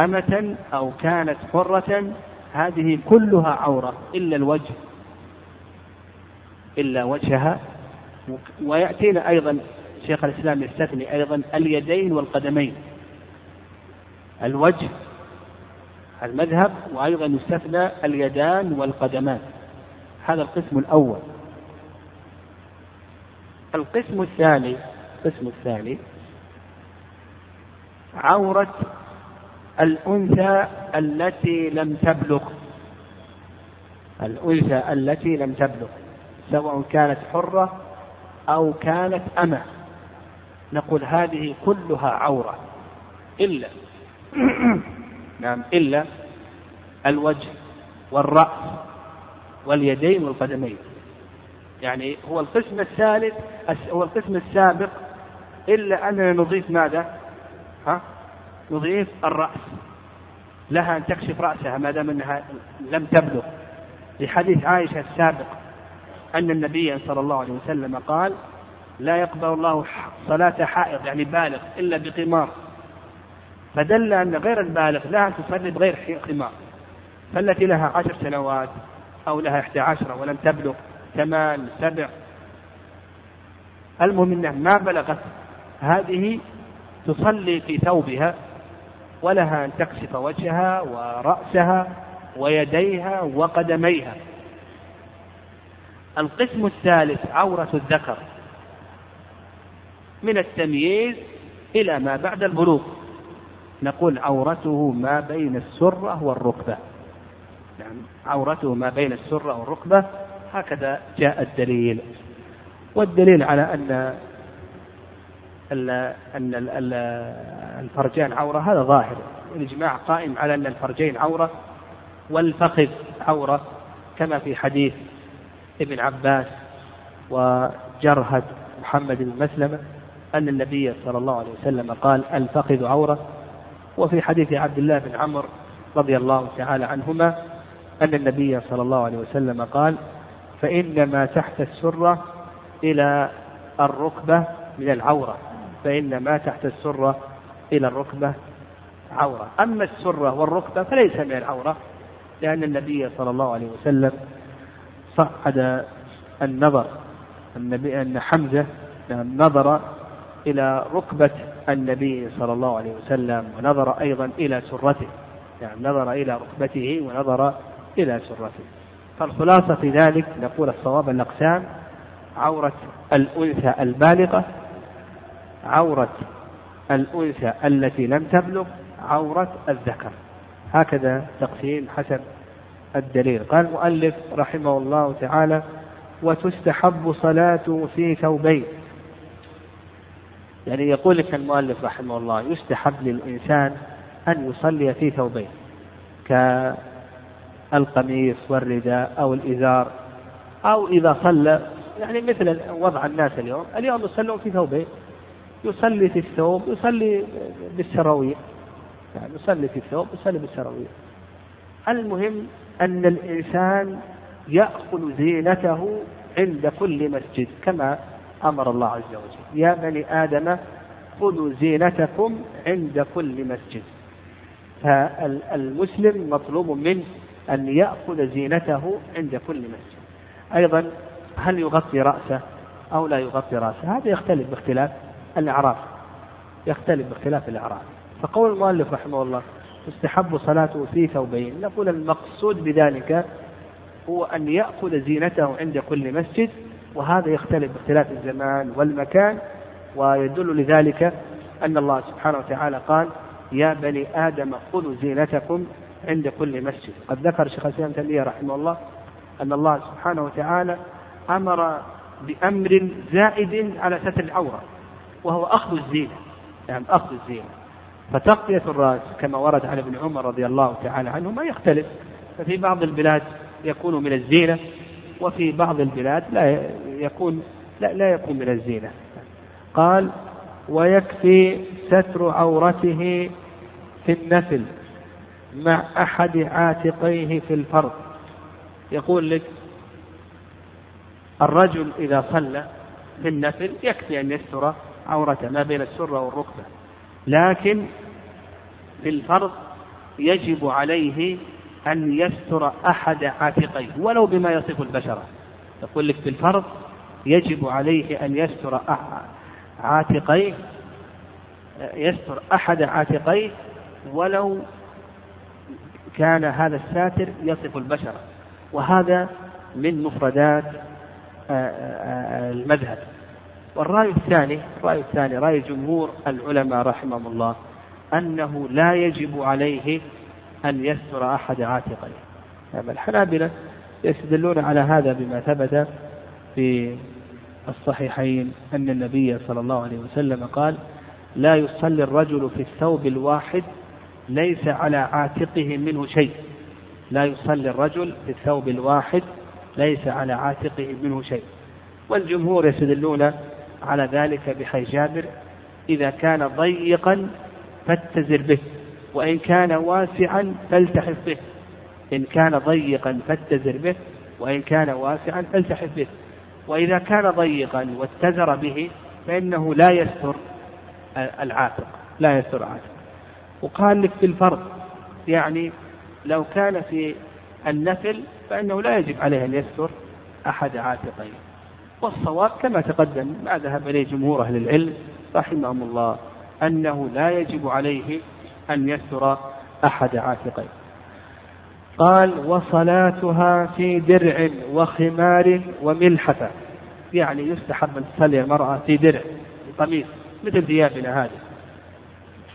أمة أو كانت حرة هذه كلها عورة إلا الوجه إلا وجهها. ويأتينا أيضا شيخ الإسلام يستثني أيضا اليدين والقدمين الوجه المذهب وأيضا يستثنى اليدان والقدمان هذا القسم الأول. القسم الثاني القسم الثاني عورة الأنثى التي لم تبلغ. الأنثى التي لم تبلغ سواء كانت حرة أو كانت أمة. نقول هذه كلها عورة. إلا <clears throat> نعم إلا الوجه والرأس واليدين والقدمين. يعني هو القسم الثالث هو القسم السابق. إلا أننا نضيف ماذا؟ ها؟ نضيف الرأس. لها أن تكشف رأسها ما دام أنها لم تبلغ. لحديث عائشة السابق أن النبي صلى الله عليه وسلم قال لا يقبل الله صلاة حائض يعني بالغ إلا بقمار. فدل أن غير البالغ لا تصلي بغير قمار. فالتي لها عشر سنوات أو لها إحدى عشرة ولم تبلغ ثمان سبع. المهم أنها ما بلغت هذه تصلي في ثوبها ولها أن تكشف وجهها ورأسها ويديها وقدميها. القسم الثالث عورة الذكر من التمييز إلى ما بعد البلوغ. نقول عورته ما بين السرة والركبة. يعني عورته ما بين السرة والركبة هكذا جاء الدليل. والدليل على أن أن الفرجان عورة هذا ظاهر. الإجماع قائم على أن الفرجين عورة والفخذ عورة كما في حديث ابن عباس وجرهد محمد بن مسلمة أن النبي صلى الله عليه وسلم قال الفخذ عورة. وفي حديث عبد الله بن عمرو رضي الله تعالى عنهما أن النبي صلى الله عليه وسلم قال فإن ما تحت السرة إلى الركبة من العورة. فإن ما تحت السرة إلى الركبة عورة. أما السرة والركبة فليس من العورة لأن النبي صلى الله عليه وسلم صعد النظر النبي أن حمزة نظر إلى ركبة النبي صلى الله عليه وسلم ونظر أيضا إلى سرته. يعني نظر إلى ركبته ونظر إلى سرته. فالخلاصة في ذلك نقول الصواب الأقسام عورة الأنثى البالغة عورة الأنثى التي لم تبلغ عورة الذكر. هكذا تقسيم حسب الدليل. قال المؤلف رحمه الله تعالى وتستحب صلاة في ثوبين يعني يقول لك المؤلف رحمه الله يستحب للإنسان أن يصلي في ثوبين كالقميص والرداء أو الإزار أو إذا صلى يعني مثل وضع الناس اليوم اليوم يصلون في ثوبين يصلي في الثوب يصلي بالسراويل. يعني يصلي في الثوب يصلي بالسراويل. المهم أن الإنسان يأخذ زينته عند كل مسجد كما أمر الله عز وجل. يا بني آدم خذوا زينتكم عند كل مسجد. فالمسلم مطلوب منه أن يأخذ زينته عند كل مسجد. أيضا هل يغطي رأسه أو لا يغطي رأسه؟ هذا يختلف باختلاف. الأعراف يختلف باختلاف الأعراف فقول المؤلف رحمه الله تستحب صلاته في ثوبين. نقول المقصود بذلك هو أن يأخذ زينته عند كل مسجد وهذا يختلف باختلاف الزمان والمكان ويدل لذلك أن الله سبحانه وتعالى قال يا بني آدم خذوا زينتكم عند كل مسجد. قد ذكر شيخ الإسلام تيمية رحمه الله أن الله سبحانه وتعالى أمر بأمر زائد على ستر العورة. وهو أخذ الزينة. يعني أخذ الزينة. فتغطية الرأس كما ورد عن ابن عمر رضي الله تعالى عنهما يختلف. ففي بعض البلاد يكون من الزينة وفي بعض البلاد لا يكون لا, لا يكون من الزينة. قال ويكفي ستر عورته في النفل مع أحد عاتقيه في الفرض. يقول لك الرجل إذا صلى في النفل يكفي أن يستر عورته ما بين السرة والركبة. لكن في الفرض يجب عليه أن يستر أحد عاتقيه ولو بما يصف البشرة يقول لك في الفرض يجب عليه أن يستر عاتقيه يستر أحد عاتقيه ولو كان هذا الساتر يصف البشرة وهذا من مفردات المذهب. والرأي الثاني الرأي الثاني رأي جمهور العلماء رحمهم الله أنه لا يجب عليه أن يستر أحد عاتقيه أما الحنابلة يستدلون على هذا بما ثبت في الصحيحين أن النبي صلى الله عليه وسلم قال لا يصلي الرجل في الثوب الواحد ليس على عاتقه منه شيء. لا يصلي الرجل في الثوب الواحد ليس على عاتقه منه شيء. والجمهور يستدلون على ذلك بحي جابر إذا كان ضيقا فاتزر به وإن كان واسعا فالتحف به. إن كان ضيقا فاتزر به وإن كان واسعا فالتحف به. وإذا كان ضيقا واتزر به فإنه لا يستر العاتق لا يستر عاتق وقال لك في الفرض يعني لو كان في النفل فإنه لا يجب عليه أن يستر أحد عاتقين. والصواب كما تقدم ما ذهب إليه جمهور أهل العلم رحمهم الله أنه لا يجب عليه أن يستر أحد عاتقين. قال وصلاتها في درع وخمار وملحفة. يعني يستحب أن تصلي المرأة في درع قميص مثل ثيابنا هذه.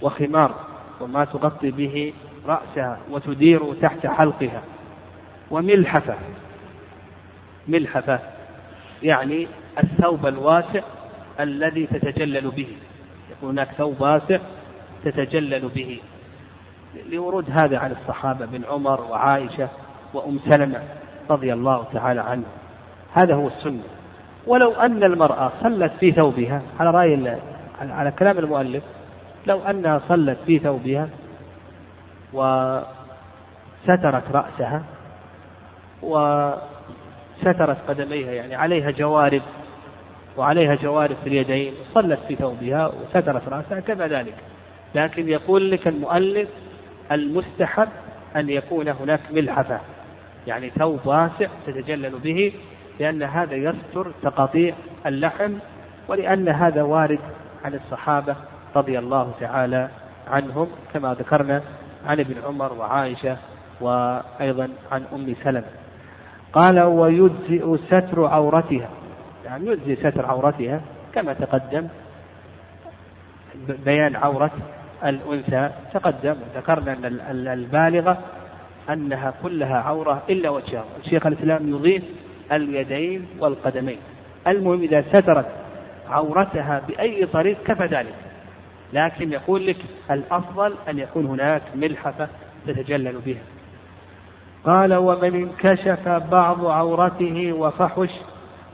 وخمار وما تغطي به رأسها وتدير تحت حلقها. وملحفة ملحفة يعني الثوب الواسع الذي تتجلل به. يكون هناك ثوب واسع تتجلل به. لورود هذا عن الصحابة بن عمر وعائشة وأم سلمة رضي الله تعالى عنه. هذا هو السنة. ولو أن المرأة صلت في ثوبها على رأي على كلام المؤلف لو أنها صلت في ثوبها وسترت رأسها وسترت قدميها يعني عليها جوارب وعليها جوارب في اليدين صلت في ثوبها وسترت رأسها كما ذلك. لكن يقول لك المؤلف المستحب أن يكون هناك ملحفة يعني ثوب واسع تتجلل به لأن هذا يستر تقاطيع اللحم ولأن هذا وارد عن الصحابة رضي الله تعالى عنهم كما ذكرنا عن ابن عمر وعائشة وأيضا عن أم سلمة. قال ويجزئ ستر عورتها. يعني يجزي ستر عورتها كما تقدم. بيان عورة الأنثى. تقدم وذكرنا أن البالغة أنها كلها عورة إلا وجهها. الشيخ الإسلام يضيف اليدين والقدمين. المهم إذا سترت عورتها بأي طريق كفى ذلك. لكن يقول لك الأفضل أن يكون هناك ملحفة تتجلل بها. قال ومن انكشف بعض عورته وفحش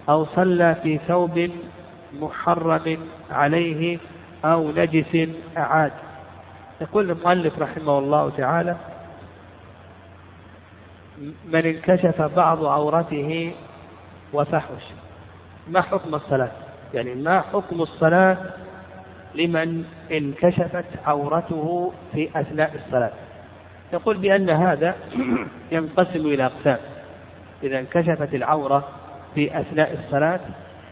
أو صلى في ثوب محرم عليه أو نجس أعاد. يقول المؤلف رحمه الله تعالى من انكشف بعض عورته وفحش. ما حكم الصلاة؟ يعني ما حكم الصلاة لمن انكشفت عورته في أثناء الصلاة؟ يقول بأن هذا <clears throat> ينقسم إلى أقسام. إذا انكشفت العورة في أثناء الصلاة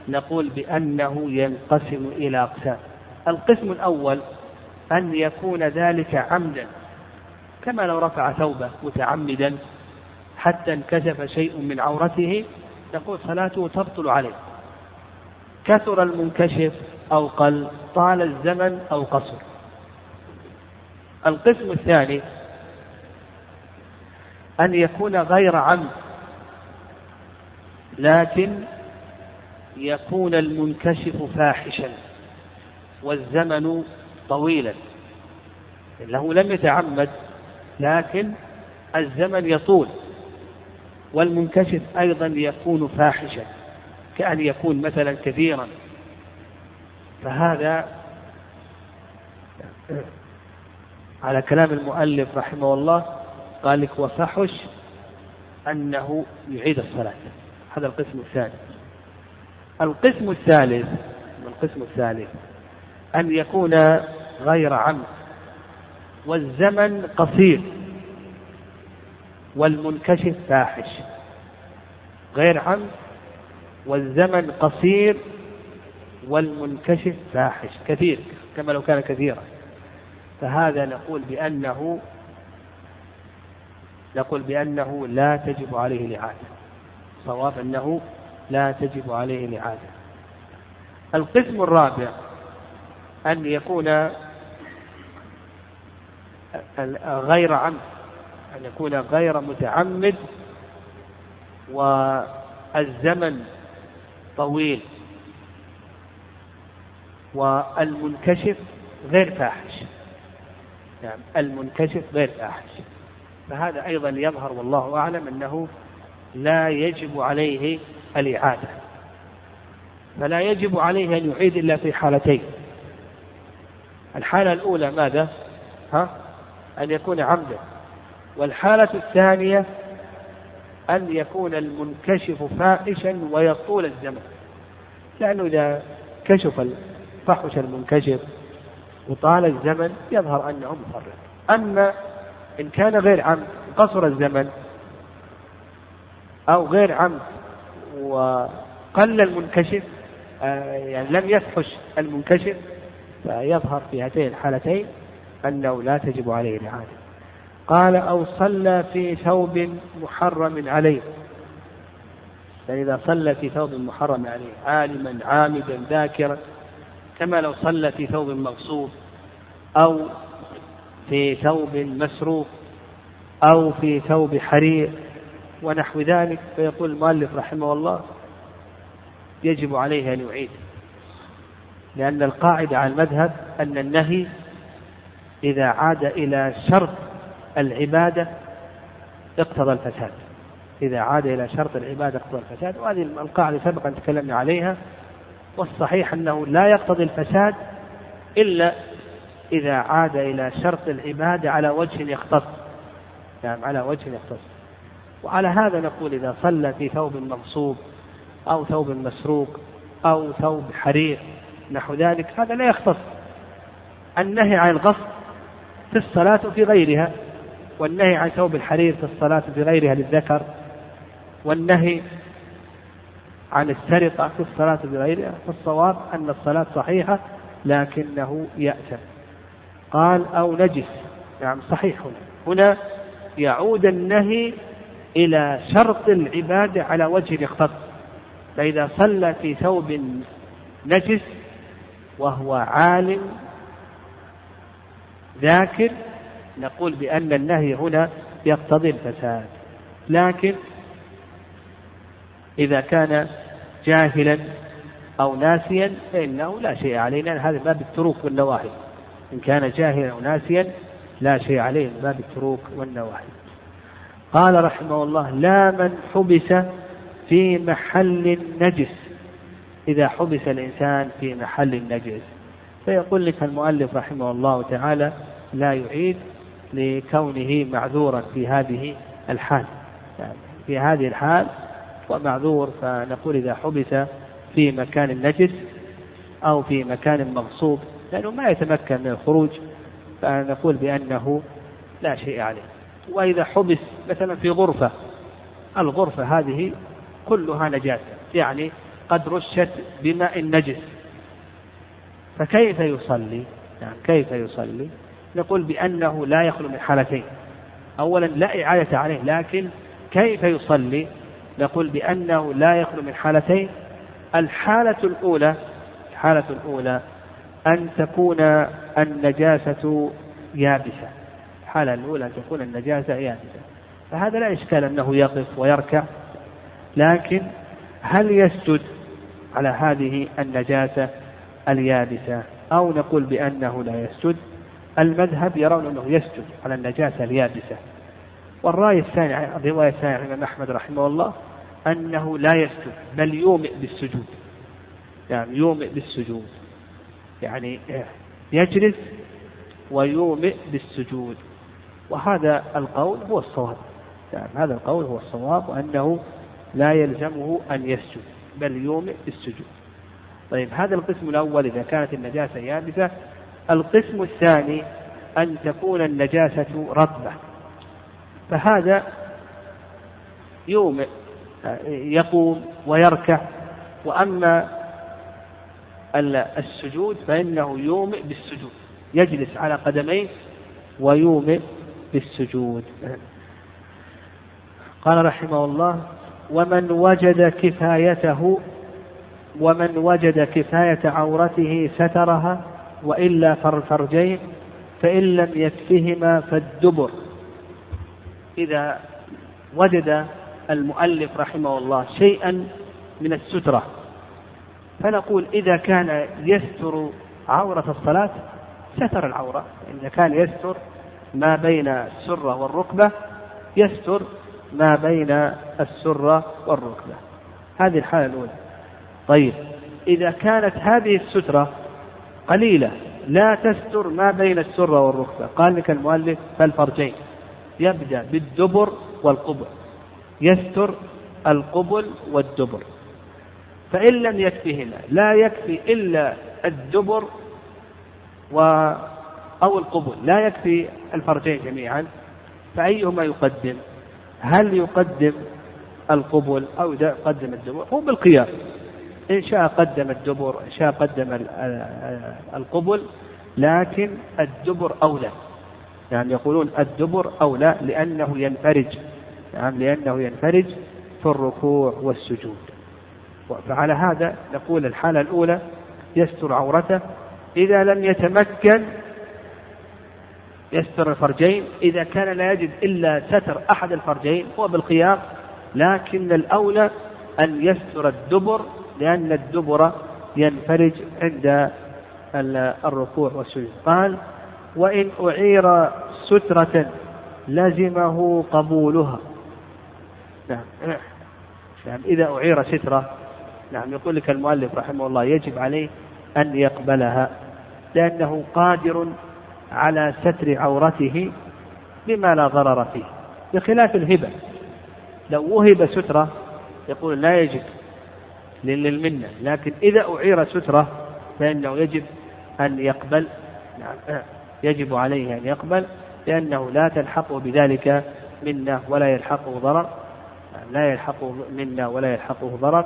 نقول بأنه ينقسم إلى أقسام. القسم الأول أن يكون ذلك عمدا. كما لو رفع ثوبه متعمدا حتى انكشف شيء من عورته نقول صلاته تبطل عليه. كثر المنكشف أو قل طال الزمن أو قصر. القسم الثاني أن يكون غير عمد. لكن يكون المنكشف فاحشا والزمن طويلا. له لم يتعمد لكن الزمن يطول. والمنكشف أيضا يكون فاحشا كأن يكون مثلا كثيرا فهذا على كلام المؤلف رحمه الله قال لك وفحش أنه يعيد الصلاة. هذا القسم الثاني القسم الثالث القسم الثالث أن يكون غير عمد والزمن قصير والمنكشف فاحش. غير عمد والزمن قصير والمنكشف فاحش. كثير كما لو كان كثيرا. فهذا نقول بأنه نقول بأنه لا تجب عليه الإعادة صواب أنه لا تجب عليه الإعادة القسم الرابع أن يكون غير عمد أن يكون غير متعمد والزمن طويل والمنكشف غير فاحش. نعم المنكشف غير فاحش. فهذا أيضا يظهر والله أعلم أنه لا يجب عليه الإعادة فلا يجب عليه أن يعيد إلا في حالتين الحالة الأولى ماذا؟ ها؟ أن يكون عمدا والحالة الثانية أن يكون المنكشف فاحشا ويطول الزمن لأنه إذا كشف فحش المنكشف وطال الزمن يظهر أنه مفرط أما إن كان غير عمد قصر الزمن أو غير عمد وقل المنكشف آه، يعني لم يفحش المنكشف فيظهر في هاتين الحالتين أنه لا تجب عليه الإعادة قال أو صلى في ثوب محرم عليه. يعني إذا صلى في ثوب محرم عليه عالما عامدا ذاكرا كما لو صلى في ثوب مغصوب أو في ثوب مسروق أو في ثوب حرير ونحو ذلك فيقول المؤلف رحمه الله يجب عليه أن يعيد. لأن القاعدة على المذهب أن النهي إذا عاد إلى شرط العبادة اقتضى الفساد. إذا عاد إلى شرط العبادة اقتضى الفساد وهذه القاعدة سبق أن تكلمنا عليها والصحيح أنه لا يقتضي الفساد إلا إذا عاد إلى شرط العبادة على وجه يختص. نعم على وجه يختص. وعلى هذا نقول إذا صلى في ثوب مغصوب أو ثوب مسروق أو ثوب حرير نحو ذلك هذا لا يختص. النهي عن الغصب في الصلاة في غيرها والنهي عن ثوب الحرير في الصلاة في غيرها للذكر والنهي عن السرقة في الصلاة بغيرها فالصواب أن الصلاة صحيحة لكنه يأتم قال أو نجس. نعم صحيح هنا. هنا يعود النهي إلى شرط العبادة على وجه يختص فإذا صلى في ثوب نجس وهو عالم ذاكر نقول بأن النهي هنا يقتضي الفساد. لكن إذا كان جاهلا أو ناسيا فإنه لا شيء علينا هذا باب التروك والنواهي. إن كان جاهلا أو ناسيا لا شيء عليه باب التروك والنواهي. قال رحمه الله لا من حبس في محل نجس إذا حبس الإنسان في محل نجس فيقول لك المؤلف رحمه الله تعالى لا يعيد لكونه معذورا في هذه الحال. يعني في هذه الحال ومعذور فنقول إذا حبس في مكان نجس أو في مكان مغصوب لأنه ما يتمكن من الخروج فنقول بأنه لا شيء عليه. وإذا حبس مثلا في غرفة الغرفة هذه كلها نجاسة يعني قد رشت بماء نجس. فكيف يصلي؟ يعني كيف يصلي؟ نقول بأنه لا يخلو من حالتين. أولا لا إعادة عليه لكن كيف يصلي؟ نقول بأنه لا يخلو من حالتين. الحالة الأولى الحالة الأولى أن تكون النجاسة يابسة. الحالة الأولى أن تكون النجاسة يابسة. فهذا لا إشكال أنه يقف ويركع. لكن هل يسجد على هذه النجاسة اليابسة؟ أو نقول بأنه لا يسجد؟ المذهب يرون أنه يسجد على النجاسة اليابسة. والرأي الثاني الرواية الثانية عن الإمام أحمد رحمه الله أنه لا يسجد بل يومئ بالسجود. يعني يومئ بالسجود. يعني يجلس ويومئ بالسجود. وهذا القول هو الصواب. يعني هذا القول هو الصواب وأنه لا يلزمه أن يسجد بل يومئ بالسجود. طيب هذا القسم الأول إذا كانت النجاسة يابسة. القسم الثاني أن تكون النجاسة رطبة. فهذا يومئ يقوم ويركع. وأما السجود فإنه يومئ بالسجود. يجلس على قدميه ويومئ بالسجود. قال رحمه الله ومن وجد كفايته ومن وجد كفاية عورته سترها وإلا فالفرجين فإن لم يكفهما فالدبر. إذا وجد المؤلف رحمه الله شيئا من السترة فنقول إذا كان يستر عورة الصلاة ستر العورة. إذا كان يستر ما بين السرة والركبة يستر ما بين السرة والركبة. هذه الحالة الأولى. طيب إذا كانت هذه السترة قليلة لا تستر ما بين السرة والركبة. قال لك المؤلف فالفرجين. يبدأ بالدبر والقبل. يستر القبل والدبر. فإن لم يكفهما لا يكفي إلا الدبر و أو القبل لا يكفي الفرجين جميعا فأيهما يقدم؟ هل يقدم القبل أو يقدم الدبر؟ هو بالقياس إن شاء قدم الدبر إن شاء قدم القبل لكن الدبر أولى يعني يقولون الدبر أولى لأنه ينفرج يعني لأنه ينفرج في الركوع والسجود. فعلى هذا نقول الحالة الأولى يستر عورته. إذا لم يتمكن يستر الفرجين. إذا كان لا يجد إلا ستر أحد الفرجين هو بالخيار لكن الأولى أن يستر الدبر لأن الدبر ينفرج عند الركوع والسجود. قال وإن أعير سترة لزمه قبولها. نعم. نعم. إذا أعير سترة نعم يقول لك المؤلف رحمه الله يجب عليه أن يقبلها لأنه قادر على ستر عورته بما لا ضرر فيه بخلاف الهبة. لو وهب سترة يقول لا يجب للمنة لكن إذا أعير سترة فإنه يجب أن يقبل نعم <clears throat> يجب عليه أن يقبل لأنه لا تلحقه بذلك منة ولا يلحقه ضرر لا يلحقه منا ولا يلحقه ضرر.